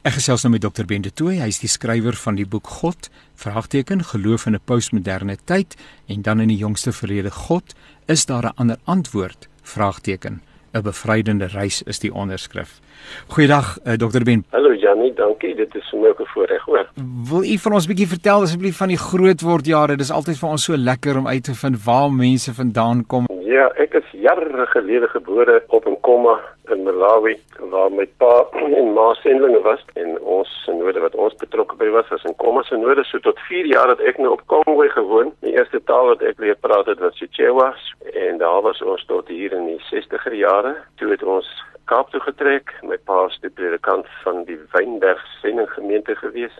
Ek gesels nou met Dr. Ben de Tooy, hy is die skrywer van die boek God, vraagteken geloof in 'n postmoderne tyd en dan in die jongste verlede God, is daar 'n ander antwoord? vraagteken. 'n Bevrydende reis is die onderskrif. Goeiedag uh, Dr. Ben. Hallo Janie, dankie. Dit is vir my ook 'n voorreg hoor. Wil u vir ons 'n bietjie vertel asseblief van die grootword jare? Dit is altyd vir ons so lekker om uit te vind waar mense vandaan kom. Ja, ek is jare gelede gebore op 'n komma in Malawi waar my pa en ma sendlinge was en ons sinode wat ons betrokke by was was in komma sinode so tot 4 jaar het ek nou op Kongo gewoon. Die eerste taal wat ek leer praat het was Chichewa en daar was ons tot hier in die 60er jare. Toe het ons Kaap toe getrek. My pa was die predikant van die Wynberg sendinggemeente gewees.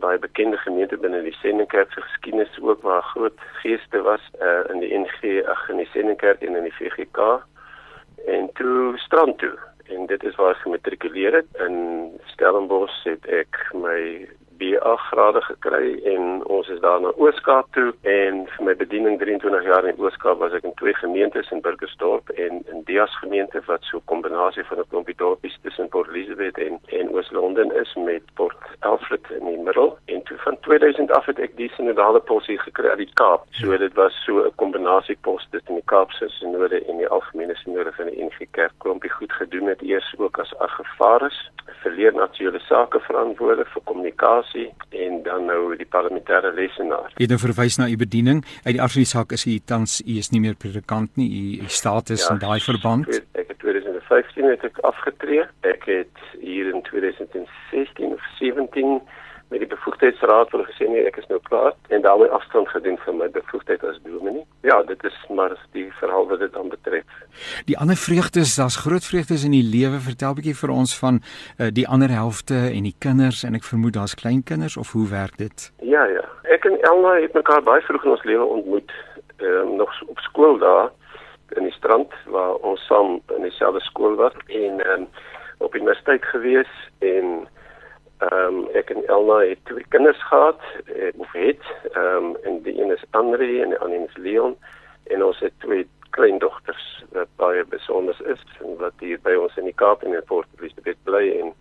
Baie bekende gemeente binne die Sendingkerk se geskiedenis ook waar groot geeste was uh, in die NG ag in die Sendingkerk en in die VGK en toe strand toe. En dit is waar ek gematrikuleer het. In Stellenbosch het ek my BA grade gekry en ons is daar na Ooskaap toe en vir my bediening 23 jaar in Ooskaap was ek in twee gemeentes in Burgersdorp en in Dias gemeente wat so 'n kombinasie van 'n klompie dorpies tussen Port Elizabeth en en Oos-London is met Port Alfred in die middel. En toe van 2000 af het ek die sinodale posie gekry uit die Kaap. So dit was so 'n kombinasie pos tussen die Kaapse sinode en die algemene sinode van die NG Kerk. Klompie goed gedoen het eers ook as argivaris verleer natuurlike sake verantwoordelik vir kommunikasie en dan nou die parlementêre lesenaar. Jy het nou verwys na u bediening. Uit die aard van die saak is u tans u is nie meer predikant nie. U status ja, in daai verband. Ek het 2015 het ek afgetree. Ek het hier in 2016 of 17 met die bevoegdheidsraad hulle gesê nee, ek is nou klaar en daarmee afstand gedoen van my bevoegdheid as dominee. Ja, dit is maar die verhaal wat dit aan betref. Die ander vreugdes, daar's groot vreugdes in die lewe. Vertel 'n bietjie vir ons van uh, die ander helfte en die kinders en ek vermoed daar's kleinkinders of hoe werk dit? Ja, ja. Ek en Elna het mekaar baie vroeg in ons lewe ontmoet, ehm uh, nog op skool daar in die strand waar ons saam in dieselfde skool was en ehm um, op universiteit gewees en Ehm um, ek en Elna het twee kinders gehad, eh, of het. Ehm um, en die een is Andre en die ander is Leon en ons het twee kleindogters wat baie besonder is en wat hier by ons in die Kaap en in Port Elizabeth bly en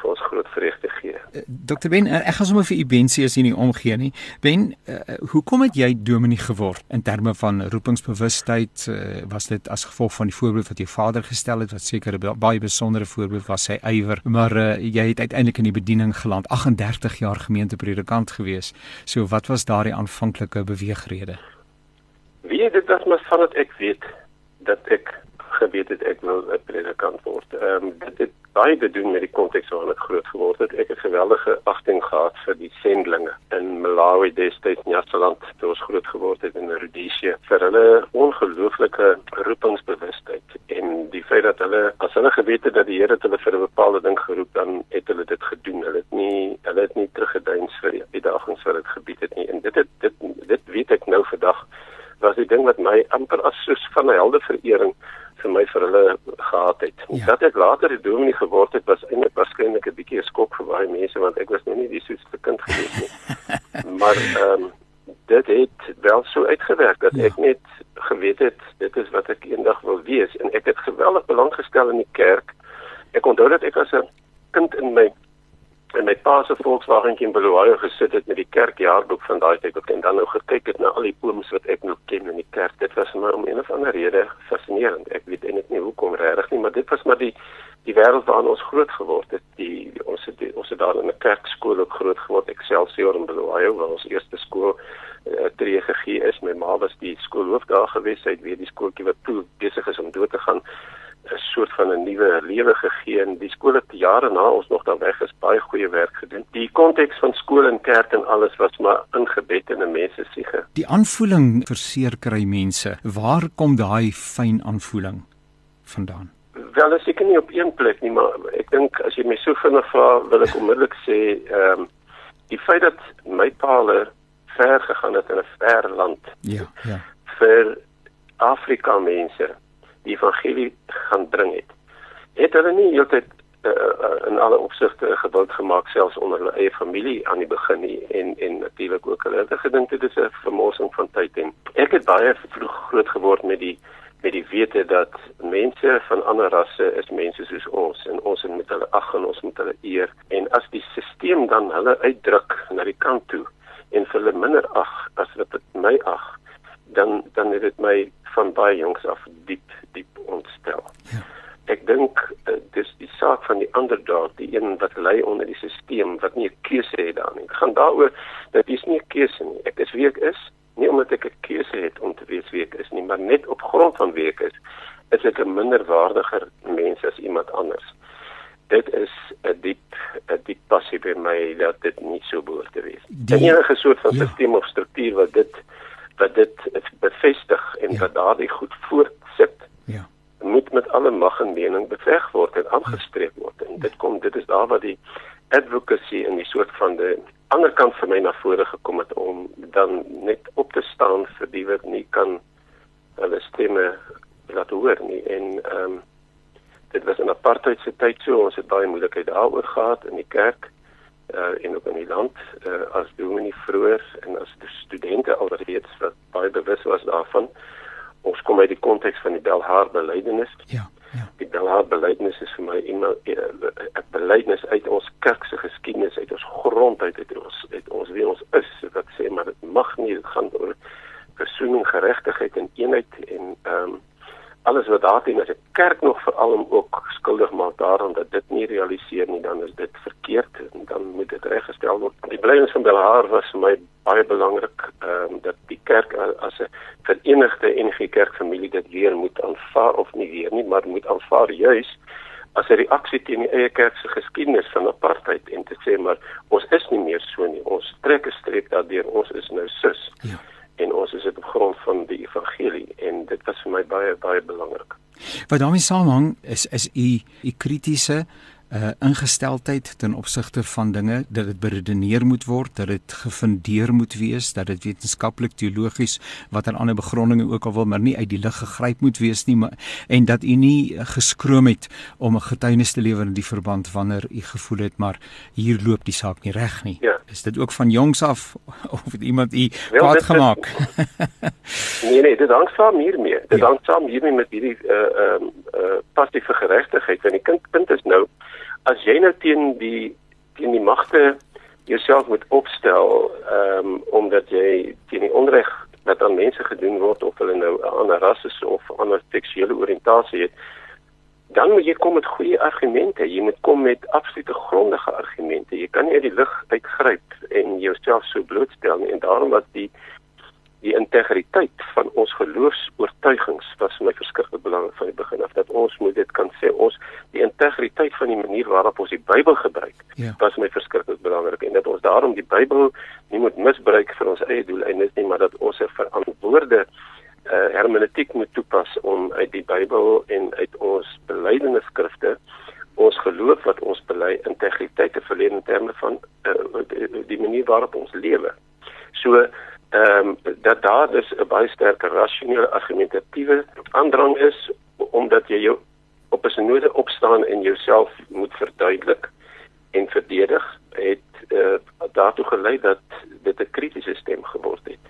vir ons groot vreugde gee. Uh, Dr Ben, uh, ek gaan sommer vir u Bensie as nie omgee nie. Ben, uh, hoekom het jy dominee geword in terme van roepingsbewustheid? Uh, was dit as gevolg van die voorbeeld wat jou vader gestel het wat seker 'n baie besondere voorbeeld was sy ywer, maar uh, jy het uiteindelik in die bediening geland, 38 jaar gemeentepredikant gewees. So wat was daardie aanvanklike beweegrede? Wie dit was maar vandat ek weet dat ek geweet het ek wil 'n predikant word. Ehm um, dit het baie te doen met die konteks waarin ek groot geword het. Ek het geweldige agting gehad vir die sendlinge in Malawi destyds Nyasaland, toe ons groot geword het in Rhodesia. Vir hulle ongelooflike roepingsbewustheid en die feit dat hulle as hulle geweet het dat die Here hulle vir 'n bepaalde ding geroep dan het hulle dit gedoen. Hulle het nie hulle het nie teruggeduins vir die uitdagings wat dit gebied het nie. En dit het dit dit weet ek nou vandag was die ding wat my amper as soos van 'n heldeverering vir my vir hulle gehad het. Ja. Dat ek later 'n dominee geword het was eintlik waarskynlik 'n bietjie 'n skok vir baie mense want ek was nog nie die soetste kind gewees nie. maar ehm um, dit het wel so uitgewerk dat ja. ek net geweet het dit is wat ek eendag wil wees en ek het geweldig belang gestel in die kerk. Ek onthou dat ek as 'n kind in my en my pa se Volkswagentjie in Bulawayo gesit het met die kerkjaarboek van daai tyd en dan nou gekyk het na al die ooms wat ek nog ken in die kerk. Dit was my om een of ander rede fascinerend. Ek weet eintlik nie hoekom regtig nie, maar dit was maar die die wêreld waarin ons groot geword het. Die ons het die, ons het daar in 'n kerkskool ook groot geword. Excelsior in Bulawayo waar ons eerste skool uh, tree gegee is. My ma was die skoolhoof daar gewees. Sy het weer die skooltjie wat toe besig is om dood te gaan 'n soort van 'n nuwe lewe gegee en die skole te jare na ons nog daar weg is baie goeie werk gedoen. Die konteks van skool en kerk en alles was maar ingebed in 'n mens se siege. Die aanvoeling verseer kry mense. Waar kom daai fyn aanvoeling vandaan? Wel, as ek nie op een plek nie, maar ek dink as jy my so vinnig vra, wil ek onmiddellik sê, ehm um, die feit dat my paal ver gegaan het in 'n ver land. Ja, ja. vir Afrika mense die evangelie gaan bring het. Het hulle nie heeltyd uh, uh, in alle opsigte gewild gemaak selfs onder hulle eie familie aan die begin nie en en natuurlik ook hulle het gedink dit is 'n vermorsing van tyd en ek het baie vroeg groot geword met die met die wete dat mense van ander rasse is mense soos ons en ons moet hulle ag en ons moet hulle eer en as die stelsel dan hulle uitdruk na die kant toe en hulle minder ag as wat dit my ag dan dan het dit my van baie jongs af diep diep ontstel. Ja. Ek dink uh, dis die saak van die underdog, die een wat lê onder die stelsel wat nie 'n keuse het daarin. Dit gaan daaroor dat dis nie 'n keuse nie. Ek is wie ek is nie omdat ek 'n keuse het om te wees wie ek is nie, maar net op grond van wie ek is, is ek 'n minderwaardiger mens as iemand anders. Dit is 'n diep 'n diep passie by my dat dit nie so behoort te wees. Die enige soort van ja. stelsel of struktuur wat dit wat dit bevestig en ja. wat daardie goed voortsit. Ja. moet met alle mag en mening beveg word en aangespreek word. En dit kom dit is daar waar die advocacy en die soort van die ander kant vir my na vore gekom het om dan net op te staan vir die wat nie kan hulle stemme laat hoor nie en ehm um, dit was 'n apartheidse tyd so ons het baie moeilikheid daaroor gehad in die kerk uh, en ook in die land uh, as dominee vroeër en as studente alreeds wat baie bewus was daarvan ons kom uit die konteks van die Belhar belydenis ja Ja. Die Belhar belydenis is vir my 'n eh, belydenis uit ons kerk se geskiedenis, uit ons grond uit, uit ons uit ons wie ons is. Wat sê maar dit mag nie dit gaan oor versoening, geregtigheid en eenheid en ehm um, alles wat daarin is 'n kerk nog veral ook skuldig maak daaraan dat dit nie realiseer nie, dan is dit verkeerd en dan moet dit reggestel word. Die belydenis van Belhar was vir my baie belangrik ehm um, dat die kerk as 'n verenigde NG Kerkfamilie dit weer moet aanvaar of nie weer nie, maar moet aanvaar juis as 'n reaksie teen die eie kerk se geskiedenis van apartheid en te sê maar ons is nie meer so nie. Ons trek 'n streep daardeur. Ons is nou sus. Ja. En ons is dit op grond van die evangelie en dit was vir my baie baie belangrik. Wat daarmee saamhang is is u u kritiese uh ingesteldheid ten opsigte van dinge dat dit beredeneer moet word, dat dit gefundeer moet wees, dat dit wetenskaplik teologies watter ander begrondinge ook al wil maar nie uit die lug gegryp moet wees nie, maar en dat u nie geskroom het om 'n getuienis te lewer in die verband wanneer u gevoel het maar hier loop die saak nie reg nie. Ja. Is dit ook van jongs af of het iemand u kwaad gemaak? nee nee, dit hang saam hiermee. Dit ja. hang saam hiermee met hierdie uh ehm uh, uh passiewe geregtigheid. Want die kind punt is nou as jy nou teen die teen die magte jouself moet opstel ehm um, omdat jy teen die onreg wat aan mense gedoen word of hulle nou 'n ander ras is of ander seksuele oriëntasie het dan moet jy kom met goeie argumente. Jy moet kom met absolute grondige argumente. Jy kan nie uit die lug uitgryp en jouself so blootstel nie en daarom was die die integriteit van ons geloofs-oortuigings was my verskriklik belangrik van die begin af dat ons moet dit kan sê ons die integriteit van die manier waarop ons die Bybel gebruik ja. was my verskriklik belangrik en dat ons daarom die Bybel nie moet misbruik vir ons eie doeleindes nie maar dat ons 'n verantwoorde uh, hermeneutiek moet toepas om uit die Bybel en uit ons belydende skrifte ons geloof wat ons bely integriteit te verleen in terme van uh, die, die manier waarop ons lewe so ehm um, dat daar dus 'n baie sterker rasionele argumentatiewe aandrang is omdat jy jou op 'n synode opstaan en jouself moet verduidelik en verdedig het uh, daartoe gelei dat dit 'n kritiese stem geword het.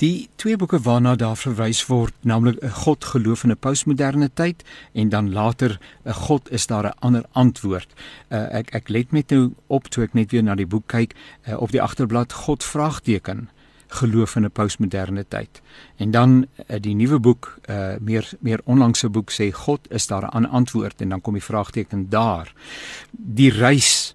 Die twee boeke waarna daar verwys word, naamlik 'n God geloof in 'n postmoderne tyd en dan later 'n God is daar 'n ander antwoord. Uh, ek ek let met nou op toe ek net weer na die boek kyk uh, op die agterblad God vraagteken geloof in 'n postmoderne tyd. En dan uh, die nuwe boek, uh, meer meer onlangse boek sê God is daar 'n ander antwoord en dan kom die vraagteken daar. Die reis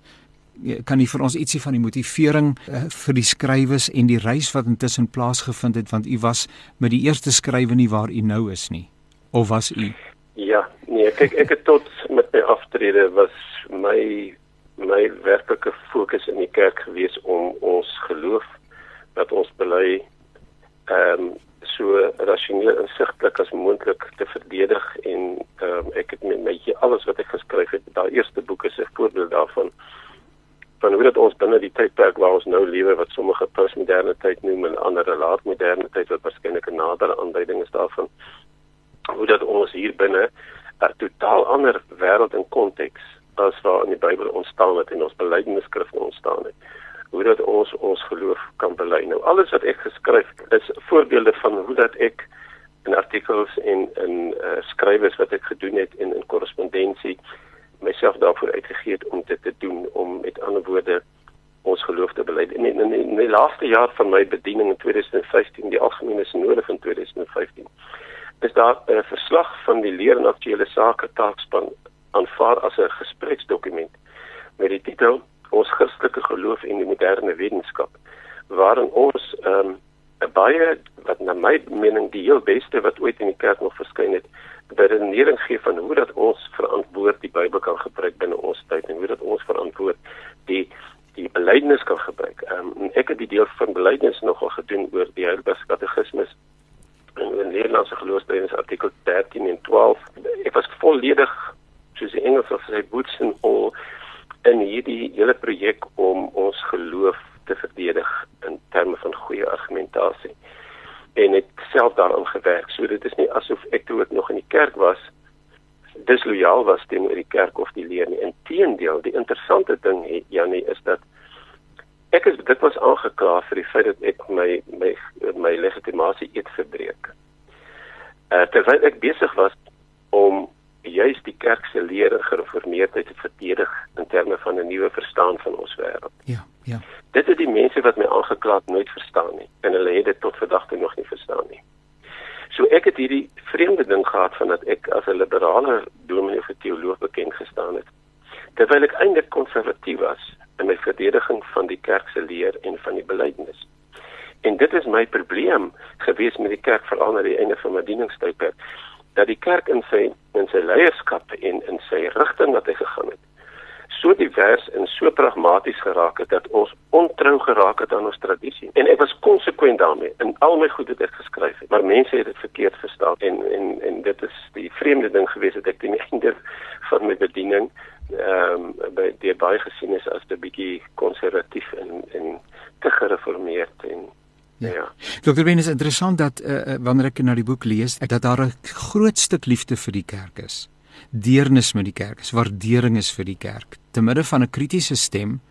kan jy vir ons ietsie van die motivering uh, vir die skrywers en die reis wat intussen plaasgevind het? Want u was met die eerste skrywe nie waar u nou is nie. Of was u? Ja nee kyk ek het tot met my aftrede was my my werklike fokus in die kerk gewees om ons geloof wat ons bely ehm um, so rasioneel insigtelik as moontlik te verdedig en ehm um, ek het met my alles wat ek geskryf het daai eerste boek is 'n voorbeeld daarvan van hoe dit ons binne die tydperk waar ons nou lewe wat sommige postmoderne tyd noem en ander laatmoderne tyd wat waarskynlik 'n nadere aanduiding is daarvan hoe dat ons hier binne 'n totaal ander wêreld en konteks as waar in die Bybel ontstaan het en ons belydenisskrifte ontstaan het. Hoe dat ons ons geloof kan bely. Nou alles wat ek geskryf is voorbeelde van hoe dat ek in artikels en in uh, skrywes wat ek gedoen het en in korrespondensie myself daarvoor uitgegee om dit te doen om met ander woorde ons geloof te bely. In, in, in, in die laaste jaar van my bediening in 2015, die algemene sinode van 2015, is daar 'n verslag van die leer en aktuele sake taakspan aanvaar as 'n gespreksdokument met die titel Ons Christelike geloof en die moderne wetenskap waarin ons ehm um, baie wat na my mening die heel beste wat ooit in die kerk nog verskyn het, beredenering gee van hoe dat ons verantwoord die Bybel kan gebruik binne ons tyd en hoe dat ons verantwoord die die belydenis kan gebruik. Ehm um, ek het die deel van belydenis nogal gedoen oor die Heidelberg Katekismes in die Nederlandse geloofsbredes artikel 13 en 12. Ek was volledig soos die Engels of sy boots en al in hierdie hele projek om ons geloof te verdedig in terme van goeie argumentasie en het self daaraan gewerk. So dit is nie asof ek toe ek nog in die kerk was dislojaal was teenoor die kerk of die leer nie. Inteendeel, die interessante ding het Janie is dat ek is dit was aangekla vir die feit dat ek my my my legitimasie eet verbreek. Uh, terwyl ek besig was om juis die kerk se leer en gereformeerdheid te verdedig in terme van 'n nuwe verstaan van ons wêreld. Ja, ja. Dit het die mense wat my aangekla het nooit verstaan nie en hulle het dit tot vandag toe nog nie verstaan nie. So ek het hierdie vreemde ding gehad van dat ek as 'n liberale dominee of teoloog bekend gestaan het terwyl ek eintlik konservatief was in my verdediging van die kerk se leer en van die belydenis. En dit is my probleem gewees met die kerk veral na die einde van my dieningstydperk dat die kerk in sy in sy leierskap en in sy rigting wat hy gegaan het so divers en so pragmaties geraak het dat ons ontrou geraak het aan ons tradisie en ek was konsekwent daarmee. In al my goed wat ek geskryf het maar mense het dit verkeerd verstaan. En en en dit is die vreemde ding gewees dat ek die einde van my bediening ehm um, by die baie gesien is as 'n bietjie konservatief en en te gereformeerd en Ja. ja. Dokter Ben is interessant dat uh, wanneer ek na die boek lees, dat daar 'n groot stuk liefde vir die kerk is. Deernis met die kerk, is waardering is vir die kerk. Te midde van 'n kritiese stem,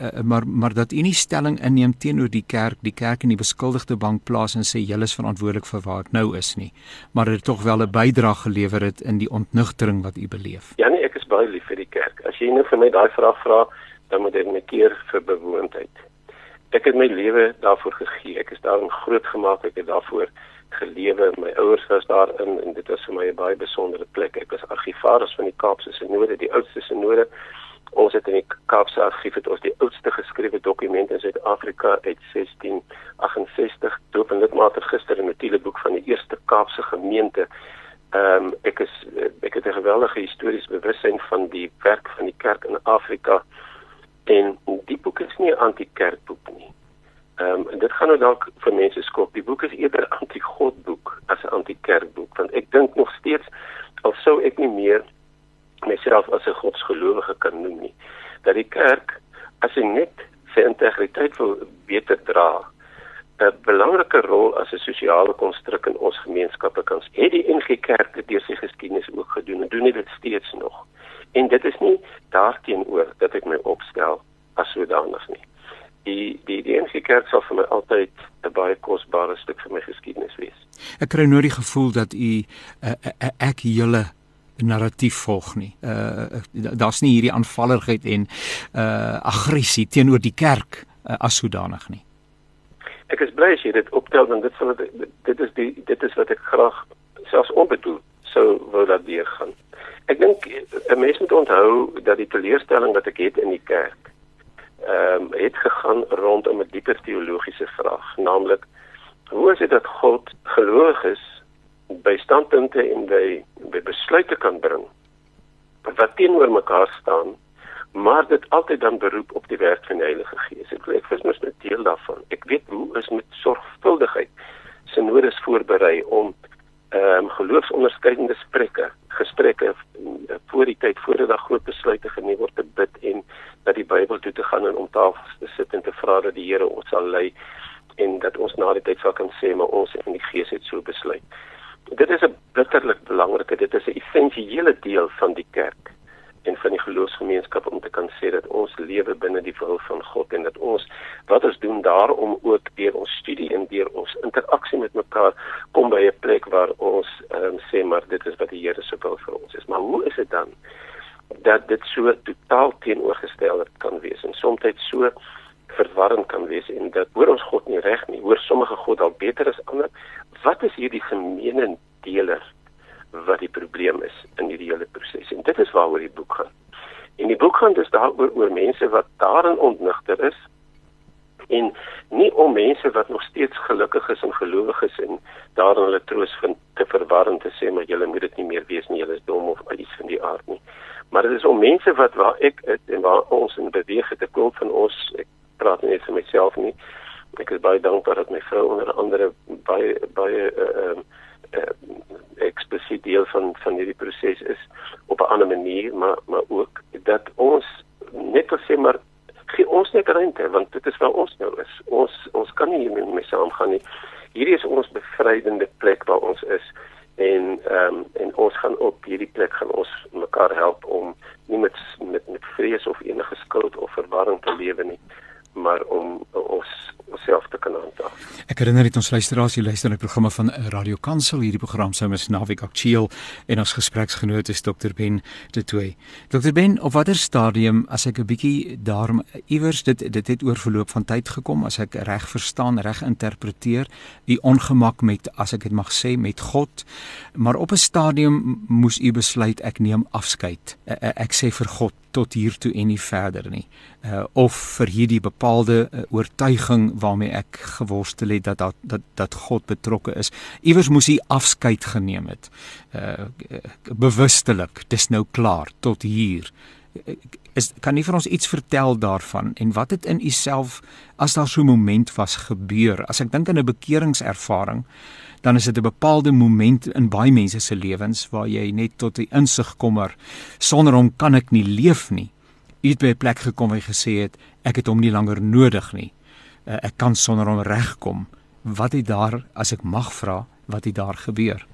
uh, maar maar dat u nie stelling inneem teenoor die kerk, die kerk in die beskuldigde bank plaas en sê julle is verantwoordelik vir waar dit nou is nie, maar dit tog wel 'n bydrae gelewer het in die ontnugtering wat u beleef. Ja nee, ek is baie lief vir die kerk. As jy nou vir my daai vraag vra, dan moet ek my keer vir bewoondheid ek het my lewe daarvoor gegee. Ek is daarin grootgemaak. Ek het daarvoor gelewe. My ouers was daarin en dit was vir my 'n baie besondere plek. Ek was argivaris van die Kaapse Sinode, die oudste sinode. Ons het in die Kaapse argief het ons die oudste geskrewe dokument in Suid-Afrika uit 1668 doop en lidmate gister in 'n notitieboek van die eerste Kaapse gemeente. Ehm um, ek is ek het 'n geweldige historiese bewussyn van die werk van die kerk in Afrika. En die boek is nie 'n anti-kerkboek nie. Ehm um, dit gaan nou dalk vir mense skok. Die boek is eerder anti-God boek as 'n anti-kerkboek want ek dink nog steeds al sou ek nie meer myself as 'n godsgelowige kan noem nie dat die kerk as hy net sy integriteit wil beter dra 'n belangrike rol as 'n sosiale konstruk in ons gemeenskappe kan speel. Het die NG Kerk deur sy geskiedenis ook gedoen en doen dit steeds nog. En dit is nie daarteenoor dat ek my opstel as sodanig nie. Die die die NG Kerk sal vir my altyd 'n baie kosbare stuk van my geskiedenis wees. Ek kry nou die gevoel dat u uh, uh, ek julle narratief volg nie. Uh daar's nie hierdie aanvalligheid en uh aggressie teenoor die kerk uh, as sodanig nie. Ek is bly as jy dit optel want dit sal dit is die dit is wat ek graag selfs onbedoel sou wou dat deur gaan. Ek dink 'n mens moet onthou dat die teleurstelling wat ek het in die kerk ehm um, het gegaan rondom 'n dieper teologiese vraag, naamlik hoe is dit dat God gelowig is by standpunte en by by besluite kan bring wat teenoor mekaar staan, maar dit altyd dan beroep op die werk van die Heilige Gees. Ek ek was mos 'n deel daarvan. Ek weet hoe is met sorgvuldigheid sinodes voorberei om ehm um, geloofsonderskeidende gesprekke gesprekke eh, voor die tyd voordat daar groot besluite geneem word te bid en dat die Bybel toe te gaan en om tafels te sit en te vra dat die Here ons sal lei en dat ons na die tyd sal kan sê maar ons in die Gees het so besluit. Dit is 'n bitterlik belangrike, dit is 'n essensiële deel van die kerk en van die geloofsgemeenskap om te kan sê dat ons lewe binne die wil van God en dat ons wat ons doen daarom ook deur ons studie en deur ons interaksie met mekaar kom by 'n plek waar ons um, sê maar dit is wat die Here se wil vir ons is. Maar hoe is dit dan dat dit so totaal teenoorgestel kan wees en soms so verwarrend kan wees en dat hoor ons God nie reg nie, hoor sommige God al beter as ander. Wat is hierdie gemeene deler wat die probleem is in hierdie hele proses? En dit is waaroor die boek gaan. En die boek gaan dus daaroor oor mense wat daarin ontnigter is en nie om mense wat nog steeds gelukkig is en gelowig is en daarin hulle troos vind te verwarrend te sê maar julle moet dit nie meer wees nie, julle is dom of iets van die aard nie. Maar dit is om mense wat waar ek is en waar ons in beweeg het, 'n klomp van ons, ek praat nie net vir myself nie. Ek is baie dankbaar dat my vrou onder andere baie baie ehm uh, uh, eksplisiet deel van van hierdie proses is op 'n ander manier, maar maar ook dat ons net wil sê maar gee ons net ruimte want dit is waar ons nou is. Ons ons kan nie hiermee mee saamgaan nie. Hierdie is ons bevrydende plek waar ons is en ehm um, en ons gaan op hierdie plek gaan ons mekaar help om nie met met met vrees of enige skuld of verwarring te lewe nie maar om ons onsself te kan handhaaf. Ek herinner net ons luisteraars, jy luister na die programme van Radio Kansel. Hierdie program se naam is Navig Aktueel en ons gespreksgenoot is Dr Ben De Tooy. Dr Ben, op watter stadium as ek 'n bietjie daarom iewers dit dit het oor verloop van tyd gekom as ek reg verstaan, reg interpreteer, u ongemak met as ek dit mag sê met God, maar op 'n stadium moes u besluit ek neem afskeid. Ek, ek sê vir God tot hier toe en nie verder nie. Uh of vir hierdie bepaalde uh, oortuiging waarmee ek geworstel het dat dat dat, dat God betrokke is. Iewers moes hy afskeid geneem het. Uh bewustelik, dis nou klaar tot hier. Is kan nie vir ons iets vertel daarvan en wat het in u self as daar so 'n moment was gebeur? As ek dink aan 'n bekeringservaring, dan is dit 'n bepaalde moment in baie mense se lewens waar jy net tot die insig kommer sonder hom kan ek nie leef nie. U het by 'n plek gekom jy gesê het ek het hom nie langer nodig nie. Uh, ek kan sonder hom regkom. Wat het daar as ek mag vra, wat het daar gebeur?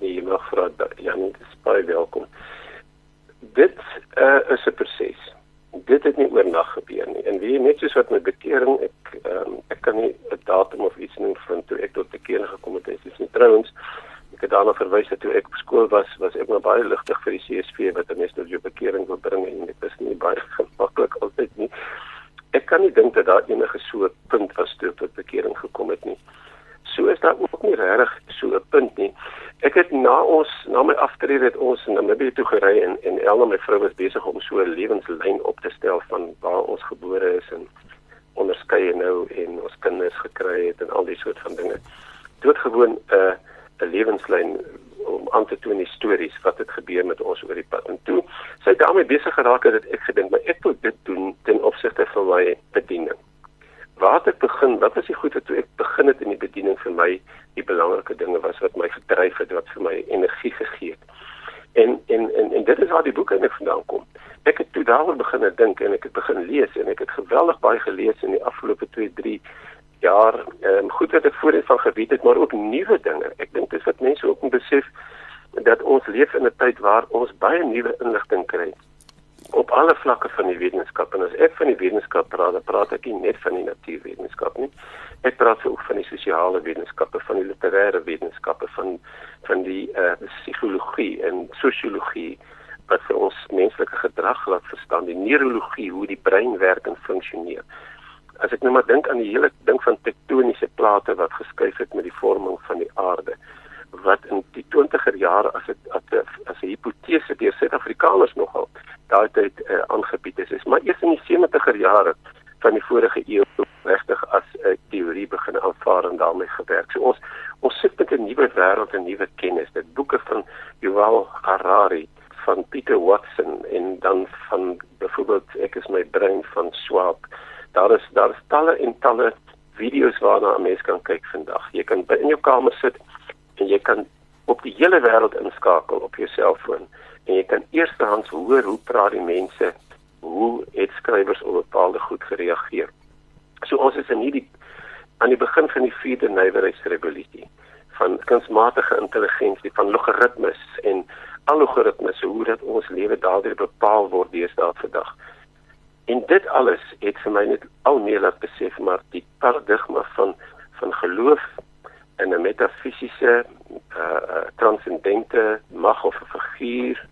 Nee, jy mag vra, Jan, dis baie welkom. Dit uh, is 'n proses. Dit het nie oornag gebeur nie. En wie net soos wat met bekering, ek um, ek kan nie 'n datum of iets noem van toe ek tot bekering gekom het. Dit is nie trouens ek het daarna verwys dat toe ek op skool was, was ek maar baie ligtig vir die CSV wat 'n mens tot jou bekering wil bring en dit is nie baie gemaklik altyd nie. Ek kan nie dink dat daar enige so 'n punt was toe tot bekering gekom het nie. So is daar ook nie regtig so 'n punt nie. Ek het na ons na my aftrede het ons in Namibië toe gery en en Elna my vrou was besig om so 'n lewenslyn op te stel van waar ons gebore is en onderskeie nou en ons kinders gekry het en al die soort van dinge. Doodgewoon 'n uh, 'n lewenslyn om aan te toon stories wat het gebeur met ons oor die pad. En toe sy daarmee besig geraak het, het ek gedink, maar ek moet dit doen ten opsigte van my bediening. Waar het ek begin? Wat was die goed wat toe ek begin het in die bediening vir my die belangrike dinge was wat my gedryf het, wat vir my energie gegee het. En en en en dit is waar die boek eintlik vandaan kom. Ek het toe daaroor begin dink en ek het begin lees en ek het geweldig baie gelees in die afgelope 2, 3 jaar. Ehm um, goed dat ek voorheen van geweet het, maar ook nuwe dinge. Ek dink dis wat mense ook moet besef dat ons leef in 'n tyd waar ons baie nuwe inligting kry op alle vlakke van die wetenskap en as ek van die wetenskap praat, dan praat ek nie net van die natuurwetenskap nie. Ek praat ook van die sosiale wetenskappe, van die literêre wetenskappe, van van die eh uh, psigologie en sosiologie wat vir ons menslike gedrag laat verstaan, die neurologie, hoe die brein werk en funksioneer. As ek nou maar dink aan die hele ding van tektoniese plate wat geskuif het met die vorming van die aarde wat in die 20er jare as 'n as 'n hipotese deur Suid-Afrikaners nogal daai tyd uh, aangebied is. is maar eers in die 70er jare van die vorige eeu regtig as 'n uh, teorie begin aanvaar en daarmee gewerk. So ons ons sit met 'n nuwe wêreld en nuwe kennis. Dit boeke van Yuval Harari van Peter Watson en dan van byvoorbeeld ek is my brein van Schwab. Daar is daar is talle en talle video's waarna 'n mens kan kyk vandag. Jy kan in jou kamer sit en jy kan op die hele wêreld inskakel op jou selfoon en jy kan eerstehands hoor hoe praat die mense, hoe het skrywers op bepaalde goed gereageer. So ons is in hierdie aan die begin van die vierde nywerheidsrevolusie van kunsmatige intelligensie, van logaritmes en algoritmes hoe dat ons lewe daardeur bepaal word deesdae vandag. En dit alles het vir my net al meer laat besef maar die paradigma van van geloof in 'n metafisiese uh transcendente mag of 'n figuur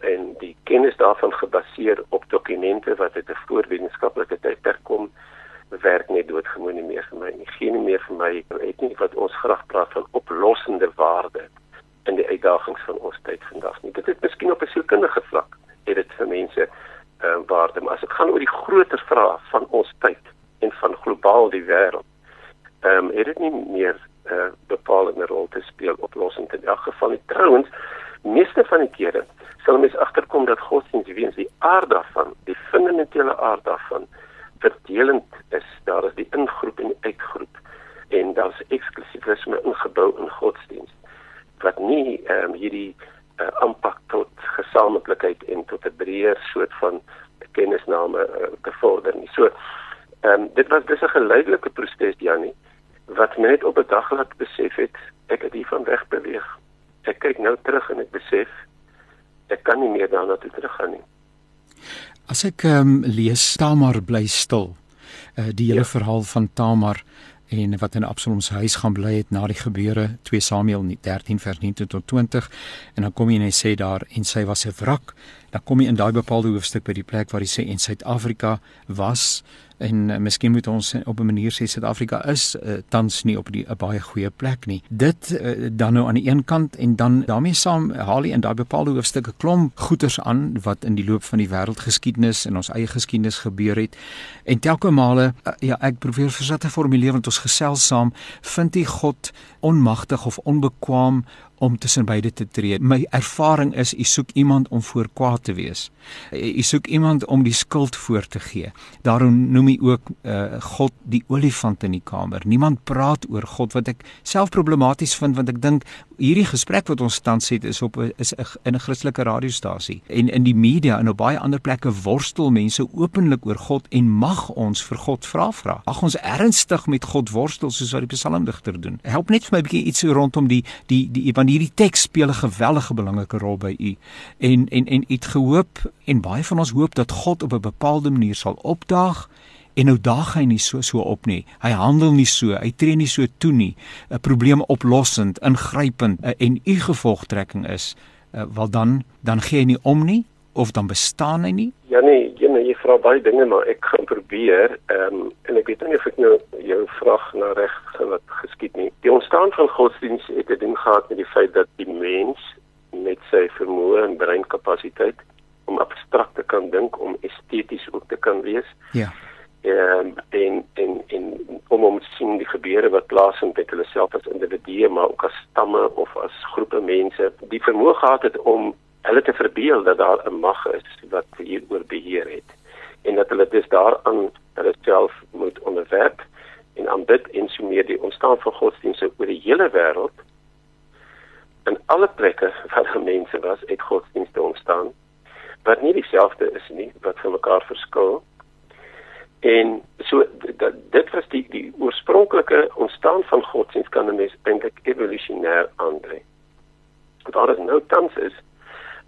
en die kennis daarvan gebaseer op dokumente wat uit 'n voorwetenskaplike tydperk kom werk net doodgewoon nie meer vir my nie. Geen meer vir my het nie wat ons graag praat van oplossende waarde in die uitdagings van ons tyd vandag nie. Dit is miskien op 'n sielkundige vlak het dit vir mense uh, waarde, maar as dit gaan oor die groter vraag van ons tyd en van globaal die wêreld, ehm um, het dit nie meer 'n uh, bepalende rol te speel oplossend in elk geval nie. Trouwens, meeste van die kere sal mens agterkom dat godsdienst weens die aard daarvan, die fundamentele aard daarvan verdelend is. Daar is die ingroep en die uitgroep en daar's eksklusivisme ingebou in godsdienst wat nie ehm um, hierdie uh, aanpak tot gesamentlikheid en tot 'n breër soort van kennisname uh, bevorder nie. So ehm um, dit was dis 'n geleidelike proses Jannie wat my net op 'n dag laat besef het ek het hiervan weg beweeg. Ek kyk nou terug en ek besef ek kan nie meer daarna toe teruggaan nie. As ek um, lees Tamar bly stil. Uh, die hele ja. verhaal van Tamar en wat in Absalom se huis gaan bly het na die gebeure 2 Samuel 13 vers 19 tot 20 en dan kom jy en hy sê daar en sy was 'n wrak dan kom jy in daai bepaalde hoofstuk by die plek waar hy sê en Suid-Afrika was en uh, miskien moet ons op 'n manier sê Suid-Afrika is uh, tans nie op 'n baie goeie plek nie. Dit uh, dan nou aan die een kant en dan daarmee saam haal hy in daai bepaalde hoofstukke klomp goeters aan wat in die loop van die wêreldgeskiedenis en ons eie geskiedenis gebeur het. En telke male uh, ja, ek probeer versit te formuleer want ons gesels saam, vind jy God onmagtig of onbekwaam om tussen beide te tree. My ervaring is u soek iemand om voor kwaad te wees. U soek iemand om die skuld voor te gee. Daarom noem hy ook uh, God die olifant in die kamer. Niemand praat oor God wat ek self problematies vind want ek dink hierdie gesprek wat ons tans het is op is in 'n Christelike radiostasie en in die media en op baie ander plekke worstel mense openlik oor God en mag ons vir God vra vra. Ag ons ernstig met God worstel soos wat die psalmdigter doen. Help net vir my 'n bietjie iets rondom die die die want hierdie teks speel 'n geweldige belangrike rol by u. En en en u het gehoop en baie van ons hoop dat God op 'n bepaalde manier sal opdaag en nou daag hy nie so so op nie. Hy handel nie so, hy tree nie so toe nie. 'n Probleem oplossend, ingrypend eh, en u gevolgtrekking is, eh, wel dan dan gee hy nie om nie of dan bestaan hy nie? Ja nee, jy, nee, jy vra baie dinge maar ek gaan probeer. Ehm um, en ek weet nie of ek nou jou vraag na reg wat geskied nie. Die ontstaan van godsdiens het te doen gehad met die feit dat die mens met sy vermoë en breinkapasiteit om abstrakt te kan dink, om esteties ook te kan wees. Ja. Ehm en en en om om te sien die gebeure wat plaasvind met hulle self as individue maar ook as stamme of as groepe mense, die vermoë gehad het om hulle te verbeel dat daar 'n mag is wat hieroor beheer het en dat hulle dus daaraan hulle self en aanbid en so meer die ontstaan van godsdienste oor die hele wêreld. In alle plekke waar daar mense was het godsdienste ontstaan wat nie dieselfde is nie wat van mekaar verskil. En so dat dit was die die oorspronklike ontstaan van godsdienst kan 'n mens eintlik evolusionêr aandui. Wat daar nou tans is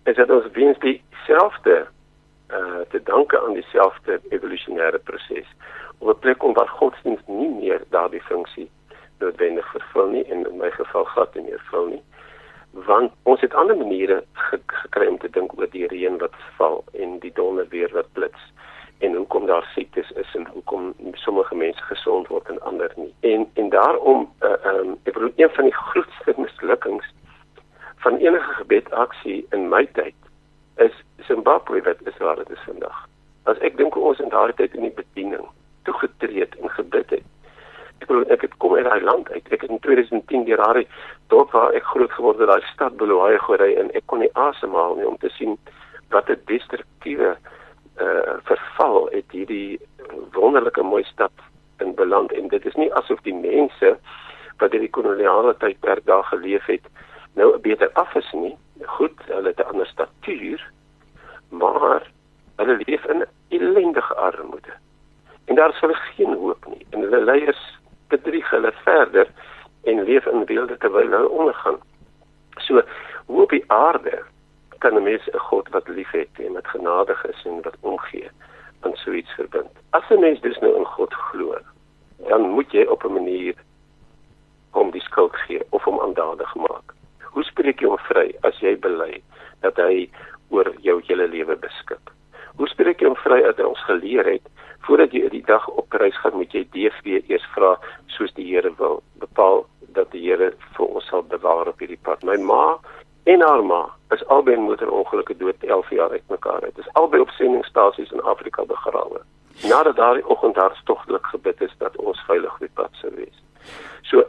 is dat ons weens dieselfde uh te danke aan dieselfde evolusionêre proses op 'n plek om waar godsdienst nie meer daardie funksie noodwendig vervul nie en in my geval glad nie meer vul nie. Want ons het ander maniere gekry om te dink oor die reën wat val en die donder weer wat blits. En hoekom daar siektes is en hoekom sommige mense gesond word en ander nie. En en daarom uh, um ek bedoel een van die grootste mislukkings van enige gebedaksie in my tyd is Zimbabwe wat is waar dit is vandag. As ek dink ons in daardie tyd in die bediening toegetree het en gebid het. Ek bedoel ek het kom uit daai land uit. Ek het in 2010 deur daai dorp waar ek groot geword het, daai stad Bulawayo gery en ek kon nie asemhaal nie om te sien wat 'n destruktiewe uh verval het hierdie wonderlike mooi stad in beland en dit is nie asof die mense wat in die koloniale tydperk daar geleef het nou beter af is nie. Goed, hulle het 'n ander statuur, maar hulle leef in ellendige armoede. En daar is hulle geen hoop nie. En hulle leiers bedrieg hulle verder en leef in weelde terwyl hulle ondergaan. So, hoe op die aarde kan 'n mens 'n God wat liefhet en wat genadig is en wat omgee aan so iets verbind. As 'n mens dus nou in God glo, dan moet jy op 'n manier hom die skuld gee of hom aandadig maak. Hoe spreek jy hom vry as jy bely dat hy oor jou hele lewe beskik? Hoe spreek jy hom vry hy ons geleer het voordat jy die dag op reis gaan moet jy DV eers vra soos die Here wil bepaal dat die Here vir ons sal bewaar op hierdie pad. My ma en haar ma is albei in motorongelukke dood 11 jaar uitmekaar uit. Dis albei op sendingstasies in Afrika begrawe. Nadat daardie oggend hartstogtelik gebid is dat ons veilig op die pad sou wees. So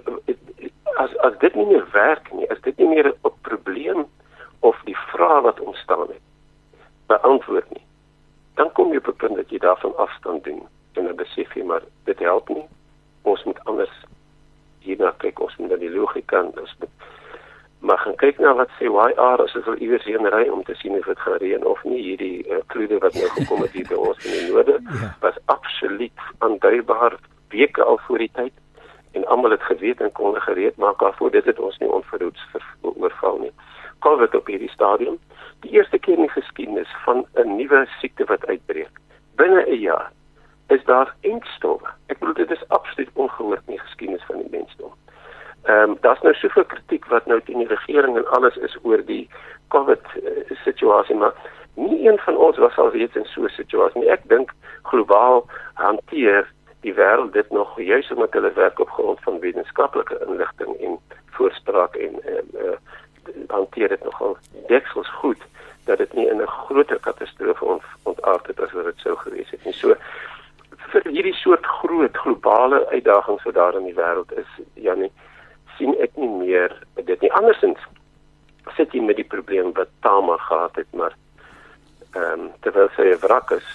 as as dit nie meer werk nie, as dit nie meer 'n probleem of die vraag wat ontstaan het beantwoord nie, dan kom jy op 'n punt dat jy daarvan afstand doen en dan besef jy maar dit help nie. Ons moet anders hierna kyk, ons moet na die logika en ons moet maar gaan kyk na wat sê YR as ons wil iewers heen ry om te sien of dit gaan reën of nie hierdie uh, klude wat nou gekom het hier by ons in die noorde ja. was absoluut aanduibaar weke al voor die tyd en almal het geweet en kon gereed maak daarvoor dit het ons nie onverhoeds oorval nie. COVID op hierdie stadium, die eerste keer in die geskiedenis van 'n nuwe siekte wat uitbreek. Binne 'n jaar is daar enkstowwe. Ek bedoel dit is absoluut ongehoord in die geskiedenis van die mensdom. Ehm um, daar's nou soveel kritiek wat nou teen die regering en alles is oor die COVID uh, situasie, maar nie een van ons was al weet in so 'n situasie nie. Ek dink globaal hanteer die wêreld dit nog juis omdat hulle werk op grond van wetenskaplike inligting en voorspraak en uh, uh, hanteer dit nogal deksels goed dat dit nie in 'n groter katastrofe ont, ontaard het as wat dit sou gewees het nie. So vir hierdie soort groot globale uitdagings wat daar in die wêreld is, Janie, sien ek nie meer dit nie. Andersins sit jy met die probleem wat Tama gehad het, maar ehm um, terwyl sy 'n wrak is,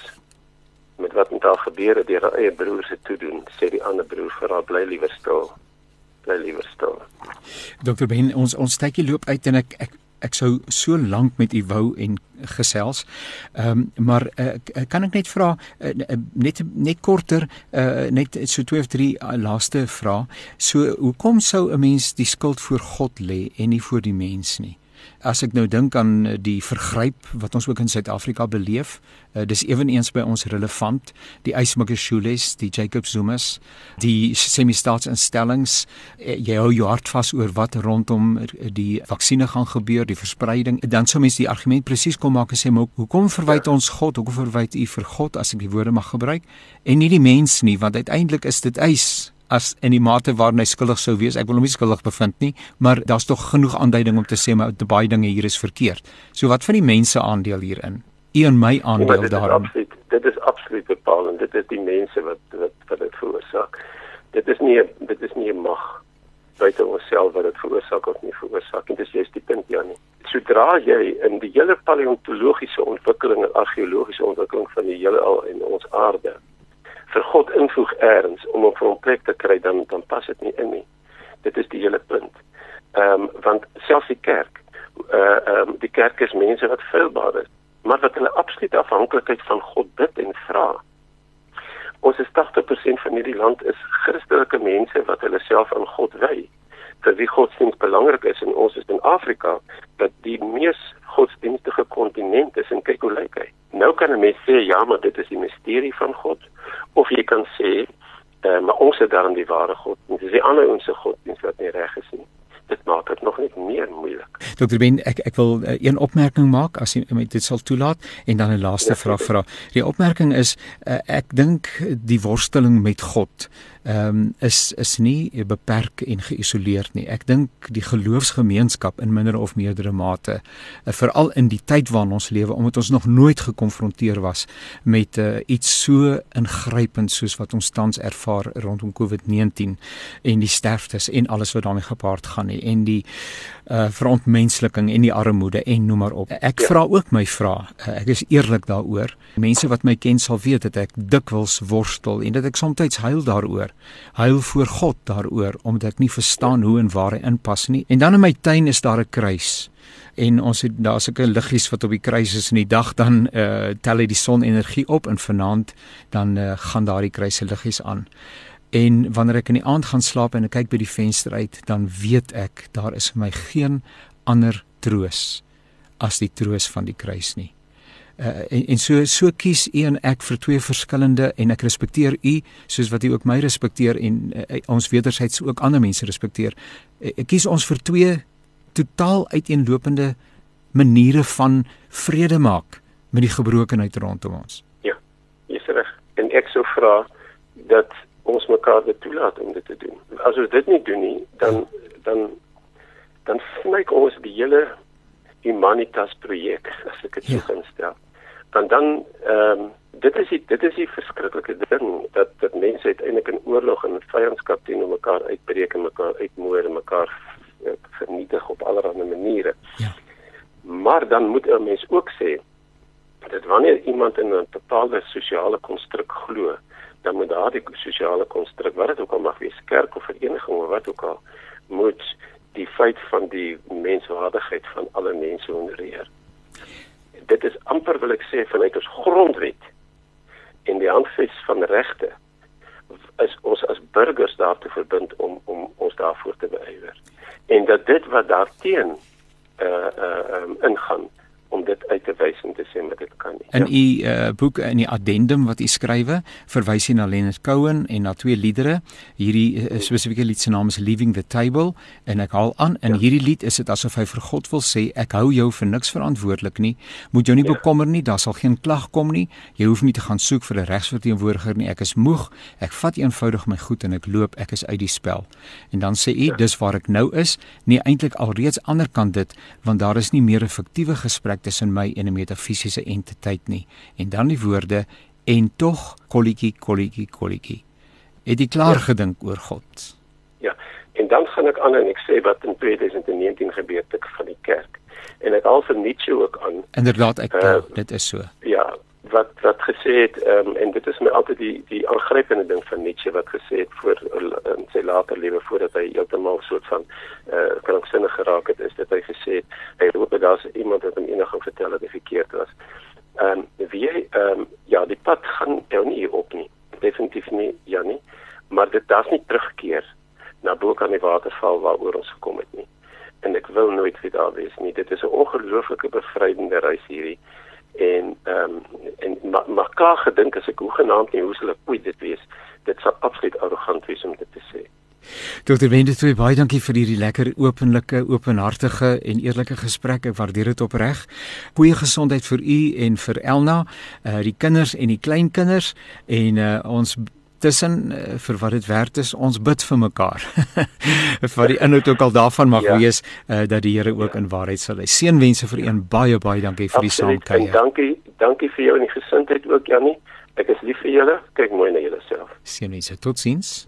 met wat met haar gebeur het deur haar eie broer se toedoen, sê die ander broer vir haar bly liewer stil. Bly liewer stil. Dokter Ben, ons ons tydjie loop uit en ek ek ek sou so lank met u wou en gesels. Ehm um, maar uh, kan ek net vra uh, net net korter uh, net so twee of drie uh, laaste vrae. So hoekom sou 'n mens die skuld voor God lê en nie voor die mens nie? As ek nou dink aan eh, die vergryp wat ons ook in Suid-Afrika beleef, uh, dis eweneens by ons relevant, die Ysmakashules, die Jacob Zumas, die semi-staatsinstellings, uh, jy hou jou hart vas oor wat rondom die vaksinne gaan gebeur, die verspreiding. Dan sou mens die argument presies kom maak en sê, "Maar hoekom verwyd ons God? Hoekom verwyd u vir God as ek die woorde mag gebruik en nie die mens nie, want uiteindelik is dit eis as in die mate waarin hy skuldig sou wees. Ek wil hom nie skuldig bevind nie, maar daar's tog genoeg aanduiding om te sê maar baie dinge hier is verkeerd. So wat van die mense aandeel hierin? U en my aandeel ja, daarin. Absoluut, dit is absoluut bepalend. Dit is die mense wat wat wat dit veroorsaak. Dit is nie dit is nie 'n mag buite onsself wat dit veroorsaak of nie veroorsaak. Dit is juist die punt Janie. Sodra jy in die hele paleontologiese ontwikkeling en argeologiese ontwikkeling van die hele al en ons aarde vir God invoeg eers om op 'n plek te kry dan dan pas dit nie in nie. Dit is die hele punt. Ehm um, want selfs die kerk, uh ehm um, die kerk is mense wat feilbaar is, maar wat hulle absoluut afhanklikheid van God bid en vra. Ons is 80% van hierdie land is Christelike mense wat hulle self aan God wy. Vir wie godsdienst belangrik is en ons is in Afrika dat die mees godsdienstige kontinent is en kyk hoe lyk hy. Nou kan 'n mens sê ja, maar dit is die misterie van God. Of jy kan sê uh, maar ons het daarin die ware God en dis die ander ons se God wat nie reg is nie dit maak dit nog net meer moeilik. Dr. Ben, ek ek wil uh, een opmerking maak as jy dit sal toelaat en dan 'n laaste ja, vraag vra. Die opmerking is uh, ek dink die worsteling met God ehm um, is is nie beperk en geïsoleerd nie. Ek dink die geloofsgemeenskap in minder of meerdere mate, uh, veral in die tyd waarin ons lewe, omdat ons nog nooit gekonfronteer was met uh, iets so ingrypend soos wat ons tans ervaar rondom COVID-19 en die sterftes en alles wat daarmee gepaard gaan nie en die uh verontmensliking en die armoede en noem maar op. Ek ja. vra ook my vrae. Uh, ek is eerlik daaroor. Mense wat my ken sal weet dat ek dikwels worstel en dat ek soms huil daaroor. Huil voor God daaroor omdat ek nie verstaan hoe en waar hy inpas nie. En dan in my tuin is daar 'n kruis en ons het daar's 'n liggies wat op die kruis is in die dag dan uh tel hy die sonenergie op en vanaand dan uh, gaan daardie kruise liggies aan. En wanneer ek in die aand gaan slaap en ek kyk by die venster uit, dan weet ek daar is vir my geen ander troos as die troos van die kruis nie. Uh, en, en so so kies u en ek vir twee verskillende en ek respekteer u soos wat u ook my respekteer en uh, ons wederzijds ook ander mense respekteer. Uh, ek kies ons vir twee totaal uiteenlopende maniere van vrede maak met die gebrokenheid rondom ons. Ja. Jy's reg. En ek sou vra dat ons mekaar dit toelaat om dit te doen. As ons dit nie doen nie, dan dan dan snyk ons die hele humanitas projek as ek dit ja. so instel. Dan dan ehm um, dit is die, dit is die verskriklike ding dat dat mense uiteindelik in oorlog en vyandskap teenoor mekaar uitbreek en mekaar uitmoor en mekaar eh, vernietig op allerlei maniere. Ja. Maar dan moet 'n mens ook sê dat wanneer iemand in 'n totale sosiale konstruk glo, dan moet daardie sosiale konstruk, wat dit ook al mag wees, kerk of vereniging of wat ook al, moet die feit van die menswaardigheid van alle mense onderreer. Dit is amper wil ek sê vanuit ons grondwet en die handves van regte is ons as burgers daartoe verbind om om ons daarvoor te beywer. En dat dit wat daarteen uh uh um, ingaan om dit uit te wys en te sê dat dit kan nie. In ja. u uh, boek in die addendum wat u skrywe, verwys hy na Leonard Cohen en na twee liedere. Hierdie uh, spesifieke lied se naam is Leaving the Table en ek haal aan in ja. hierdie lied is dit asof hy vir God wil sê ek hou jou vir niks verantwoordelik nie. Moet jou nie ja. bekommer nie, daar sal geen klag kom nie. Jy hoef nie te gaan soek vir 'n regsverteenwoordiger nie. Ek is moeg. Ek vat eenvoudig my goed en ek loop. Ek is uit die spel. En dan sê u ja. dis waar ek nou is. Nee, eintlik alreeds ander kant dit want daar is nie meer 'n fiktiewe gesprek gesprek tussen my en 'n metafisiese entiteit nie. En dan die woorde en tog kolletjie kolletjie kolletjie. Het jy klaar ja. gedink oor God? Ja. En dan gaan ek aan en ek sê wat in 2019 gebeur het van die kerk. En ek al vir Nietzsche ook aan. Inderdaad, ek uh, dit is so. Ja, wat wat gesê het um, en dit is my altyd die die aangrypende ding van Nietzsche wat gesê het voor in sy later lewe voordat hy heeltemal soort van eh uh, kranksinnig geraak het is dit hy gesê het hy hoop dat daar iemand het hom gaan vertel dat hy verkeerd was. Ehm um, wie ehm um, ja die pad gaan nou nie op nie. Definitief nie ja nie. Maar dit daar's nie terugkeer na bo kan die waterval waaroor ons gekom het nie. En ek wil nooit weer daar wees nie. Dit is 'n ongelooflike bevrydende reis hierdie en ehm um, en maar klaar gedink as ek hoegenaamd nie hoe sal ek ooit dit wees? Dit sal absoluut arrogant wees om dit te sê. Dokter Wende twee baie dankie vir hierdie lekker openlike openhartige en eerlike gesprek. Ek waardeer dit opreg. Goeie gesondheid vir u en vir Elna uh, die kinders en die kleinkinders. En uh, ons tussen uh, vir wat dit werd is ons bid vir mekaar. vir die inhoud ook al daarvan mag ja. wees uh, dat die Here ook ja. in waarheid sal hê. Seënwense vir u en baie baie dankie vir die saamkuier. Dankie, dankie vir jou en die gesindheid ook Jannie. Ek is lief vir julle. Kyk mooi na julleself. Seënwense. Totsiens.